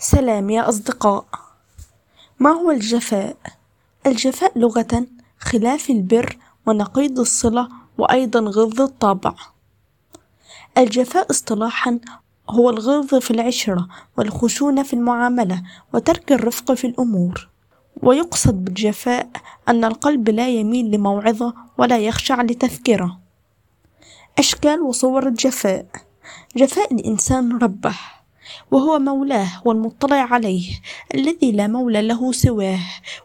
سلام يا أصدقاء. ما هو الجفاء؟ الجفاء لغة خلاف البر ونقيض الصلة وأيضا غض الطبع الجفاء اصطلاحا هو الغلظ في العشرة والخشونة في المعاملة وترك الرفق في الأمور. ويقصد بالجفاء أن القلب لا يميل لموعظة ولا يخشع لتذكرة. أشكال وصور الجفاء. جفاء الإنسان ربه. وهو مولاه والمطلع عليه الذي لا مولى له سواه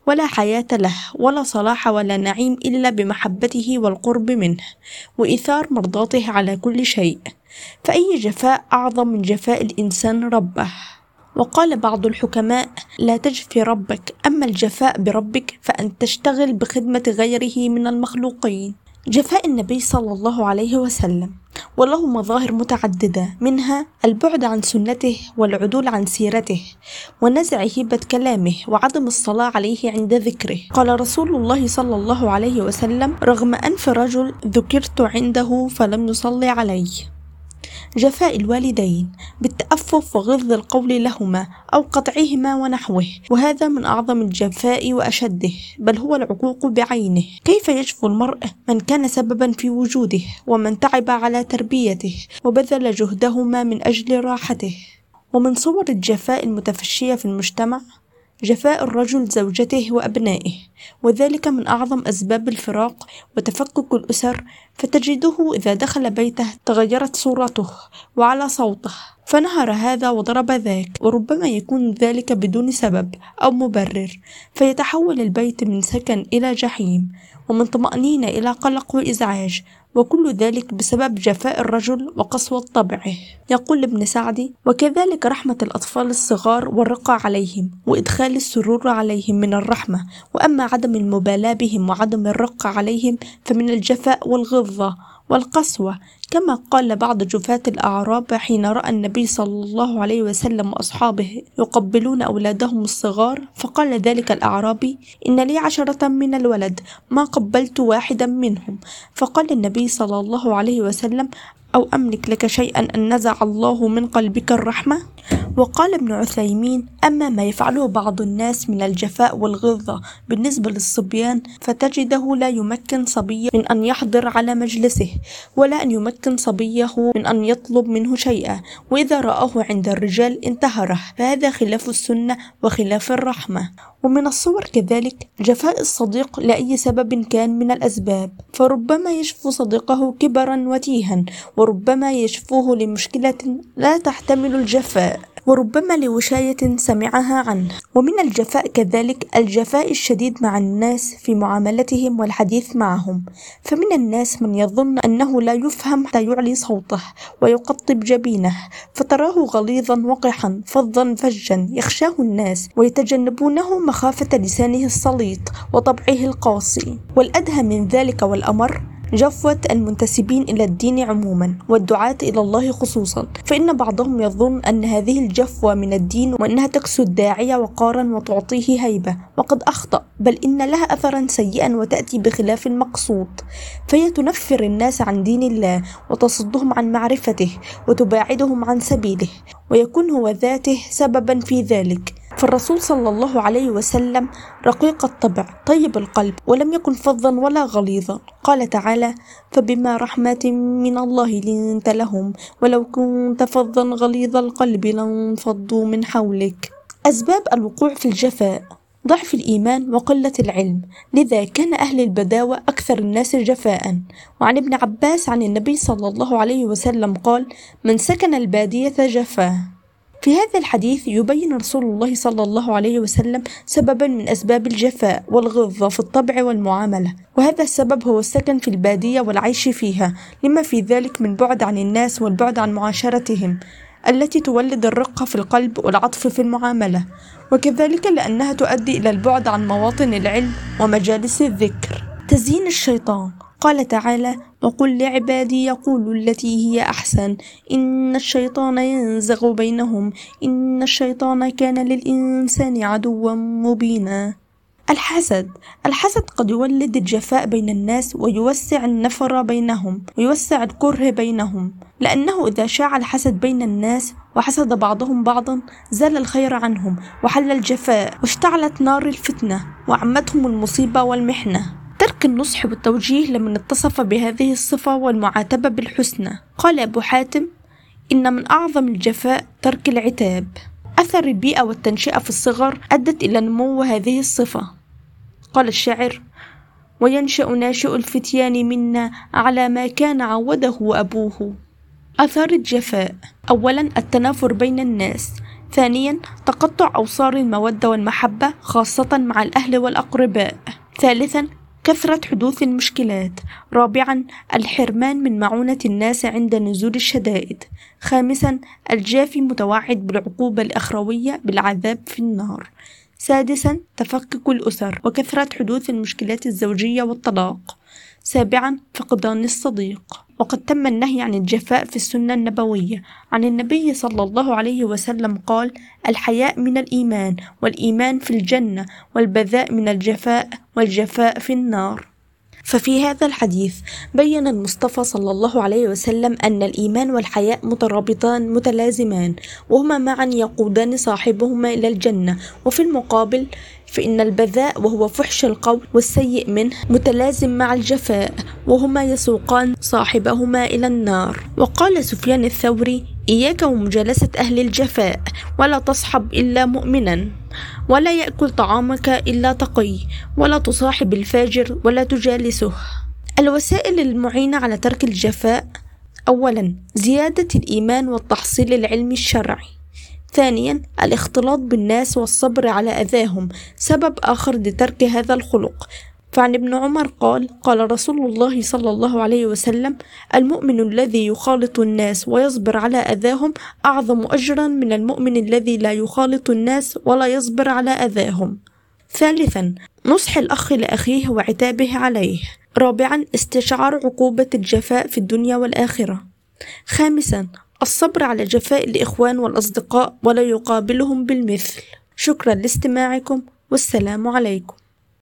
ولا حياة له ولا صلاح ولا نعيم إلا بمحبته والقرب منه وإيثار مرضاته على كل شيء. فأي جفاء أعظم من جفاء الإنسان ربه؟ وقال بعض الحكماء لا تجفي ربك أما الجفاء بربك فأن تشتغل بخدمة غيره من المخلوقين. جفاء النبي صلى الله عليه وسلم. وله مظاهر متعددة منها البعد عن سنته والعدول عن سيرته ونزع هبة كلامه وعدم الصلاة عليه عند ذكره. قال رسول الله صلى الله عليه وسلم رغم أنف رجل ذكرت عنده فلم يصلي علي جفاء الوالدين بالتأفف وغض القول لهما أو قطعهما ونحوه وهذا من أعظم الجفاء وأشده بل هو العقوق بعينه. كيف يجفو المرء من كان سببا في وجوده ومن تعب على تربيته وبذل جهدهما من أجل راحته؟ ومن صور الجفاء المتفشية في المجتمع؟ جفاء الرجل زوجته وأبنائه وذلك من أعظم أسباب الفراق وتفكك الأسر فتجده إذا دخل بيته تغيرت صورته وعلى صوته فنهر هذا وضرب ذاك وربما يكون ذلك بدون سبب أو مبرر فيتحول البيت من سكن إلى جحيم ومن طمأنينة إلى قلق وإزعاج وكل ذلك بسبب جفاء الرجل وقسوة طبعه. يقول ابن سعدي وكذلك رحمة الأطفال الصغار والرقة عليهم وإدخال السرور عليهم من الرحمة. وأما عدم المبالاة بهم وعدم الرقة عليهم فمن الجفاء والغضة. والقسوة. كما قال بعض جفاة الأعراب حين رأى النبي صلى الله عليه وسلم وأصحابه يقبلون أولادهم الصغار فقال ذلك الأعرابي إن لي عشرة من الولد ما قبلت واحدا منهم. فقال النبي صلى الله عليه وسلم أو أملك لك شيئا أن نزع الله من قلبك الرحمة؟ وقال ابن عثيمين أما ما يفعله بعض الناس من الجفاء والغلظة بالنسبة للصبيان فتجده لا يمكن صبيا من أن يحضر على مجلسه ولا أن يمكن صبيه من أن يطلب منه شيئا وإذا رآه عند الرجال انتهره. فهذا خلاف السنة وخلاف الرحمة. ومن الصور كذلك جفاء الصديق لأي سبب كان من الأسباب. فربما يشفو صديقه كبرا وتيها وربما يشفوه لمشكلة لا تحتمل الجفاء وربما لوشاية سمعها عنه. ومن الجفاء كذلك الجفاء الشديد مع الناس في معاملتهم والحديث معهم. فمن الناس من يظن أنه لا يفهم حتى يعلي صوته ويقطب جبينه فتراه غليظا وقحا فظا فجا يخشاه الناس ويتجنبونه مخافة لسانه السليط وطبعه القاسي. والأدهى من ذلك والأمر جفوة المنتسبين إلى الدين عموما والدعاة إلى الله خصوصا. فإن بعضهم يظن أن هذه الجفوة من الدين وأنها تكسو الداعية وقارا وتعطيه هيبة وقد أخطأ بل إن لها أثرا سيئا وتأتي بخلاف المقصود فهي تنفر الناس عن دين الله وتصدهم عن معرفته وتباعدهم عن سبيله ويكون هو ذاته سببا في ذلك. فالرسول صلى الله عليه وسلم رقيق الطبع طيب القلب ولم يكن فظا ولا غليظا. قال تعالى فبما رحمة من الله لنت لهم ولو كنت فظا غليظ القلب لانفضوا من حولك. أسباب الوقوع في الجفاء ضعف الإيمان وقلة العلم لذا كان أهل البداوة أكثر الناس جفاء. وعن ابن عباس عن النبي صلى الله عليه وسلم قال من سكن البادية جفاه. في هذا الحديث يبين رسول الله صلى الله عليه وسلم سببا من أسباب الجفاء والغلظة في الطبع والمعاملة وهذا السبب هو السكن في البادية والعيش فيها لما في ذلك من بعد عن الناس والبعد عن معاشرتهم التي تولد الرقة في القلب والعطف في المعاملة وكذلك لأنها تؤدي إلى البعد عن مواطن العلم ومجالس الذكر. تزيين الشيطان قال تعالى وقل لعبادي يقولوا التي هي أحسن. إن الشيطان ينزغ بينهم. إن الشيطان كان للإنسان عدوا مبينا. الحسد. الحسد قد يولد الجفاء بين الناس ويوسع النفر بينهم ويوسع الكره بينهم. لأنه إذا شاع الحسد بين الناس وحسد بعضهم بعضا زال الخير عنهم وحل الجفاء واشتعلت نار الفتنة وعمتهم المصيبة والمحنة. ترك النصح والتوجيه لمن اتصف بهذه الصفة والمعاتبة بالحسنى. قال أبو حاتم إن من أعظم الجفاء ترك العتاب. أثر البيئة والتنشئة في الصغر أدت إلى نمو هذه الصفة. قال الشاعر وينشأ ناشئ الفتيان منا على ما كان عوده أبوه. أثار الجفاء أولا التنافر بين الناس. ثانيا تقطع أوصار المودة والمحبة خاصة مع الأهل والأقرباء. ثالثا كثرة حدوث المشكلات. رابعا الحرمان من معونة الناس عند نزول الشدائد. خامسا الجافي متوعد بالعقوبة الأخروية بالعذاب في النار. سادسا تفكك الأسر وكثرة حدوث المشكلات الزوجية والطلاق. سابعا فقدان الصديق. وقد تم النهي عن الجفاء في السنة النبوية. عن النبي صلى الله عليه وسلم قال الحياء من الإيمان والإيمان في الجنة والبذاء من الجفاء والجفاء في النار. ففي هذا الحديث بين المصطفى صلى الله عليه وسلم أن الإيمان والحياء مترابطان متلازمان وهما معا يقودان صاحبهما إلى الجنة. وفي المقابل فإن البذاء وهو فحش القول والسيء منه متلازم مع الجفاء وهما يسوقان صاحبهما إلى النار. وقال سفيان الثوري إياك ومجالسة أهل الجفاء ولا تصحب إلا مؤمنا ولا يأكل طعامك إلا تقي ولا تصاحب الفاجر ولا تجالسه. الوسائل المعينة على ترك الجفاء أولا زيادة الإيمان والتحصيل العلمي الشرعي. ثانيا الاختلاط بالناس والصبر على أذاهم سبب آخر لترك هذا الخلق. فعن ابن عمر قال قال رسول الله صلى الله عليه وسلم المؤمن الذي يخالط الناس ويصبر على أذاهم أعظم أجرا من المؤمن الذي لا يخالط الناس ولا يصبر على أذاهم. ثالثا نصح الأخ لأخيه وعتابه عليه. رابعا استشعار عقوبة الجفاء في الدنيا والآخرة. خامسا الصبر على جفاء الإخوان والأصدقاء ولا يقابلهم بالمثل. شكرا لاستماعكم والسلام عليكم.